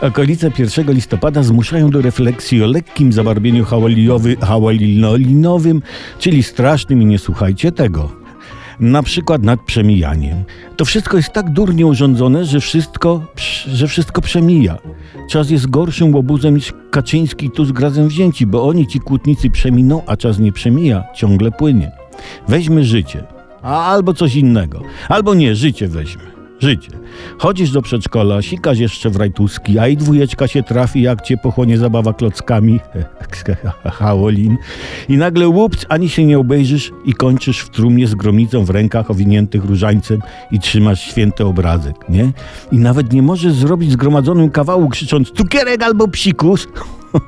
Okolice 1 listopada zmuszają do refleksji o lekkim zabarwieniu hałaliowy, hałalinowym, czyli strasznym i nie słuchajcie tego. Na przykład nad przemijaniem. To wszystko jest tak durnie urządzone, że wszystko, że wszystko przemija. Czas jest gorszym łobuzem niż Kaczyński i Tusk razem wzięci, bo oni ci kłótnicy przeminą, a czas nie przemija, ciągle płynie. Weźmy życie, a albo coś innego, albo nie, życie weźmy. Życie. Chodzisz do przedszkola, sikasz jeszcze w rajtuski, a i dwójeczka się trafi, jak cię pochłonie zabawa klockami, hałolin. I nagle łups, ani się nie obejrzysz i kończysz w trumnie z gromnicą w rękach owiniętych różańcem i trzymasz święty obrazek, nie? I nawet nie możesz zrobić zgromadzonym kawału krzycząc cukierek albo psikus,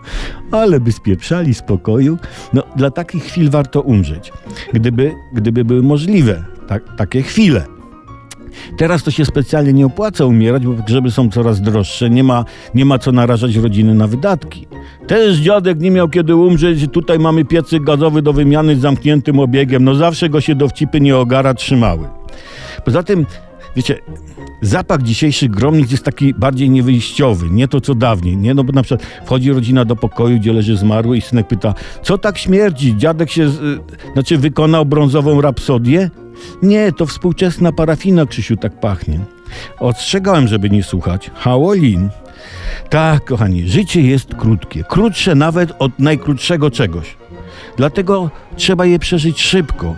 ale by spieprzali spokoju. No, dla takich chwil warto umrzeć, gdyby, gdyby były możliwe tak, takie chwile. Teraz to się specjalnie nie opłaca umierać, bo grzyby są coraz droższe. Nie ma, nie ma co narażać rodziny na wydatki. Też dziadek nie miał kiedy umrzeć. Tutaj mamy piecyk gazowy do wymiany z zamkniętym obiegiem. No zawsze go się dowcipy nie ogara trzymały. Poza tym, wiecie, zapach dzisiejszych gromnic jest taki bardziej niewyjściowy, nie to co dawniej, nie? No bo na przykład wchodzi rodzina do pokoju, gdzie leży zmarły i synek pyta, co tak śmierdzi? Dziadek się, y, znaczy wykonał brązową rapsodię? Nie, to współczesna parafina, Krzysiu, tak pachnie. Ostrzegałem, żeby nie słuchać. Hałolin. Tak, kochani, życie jest krótkie. Krótsze nawet od najkrótszego czegoś. Dlatego trzeba je przeżyć szybko,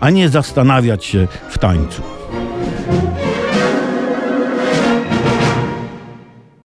a nie zastanawiać się w tańcu.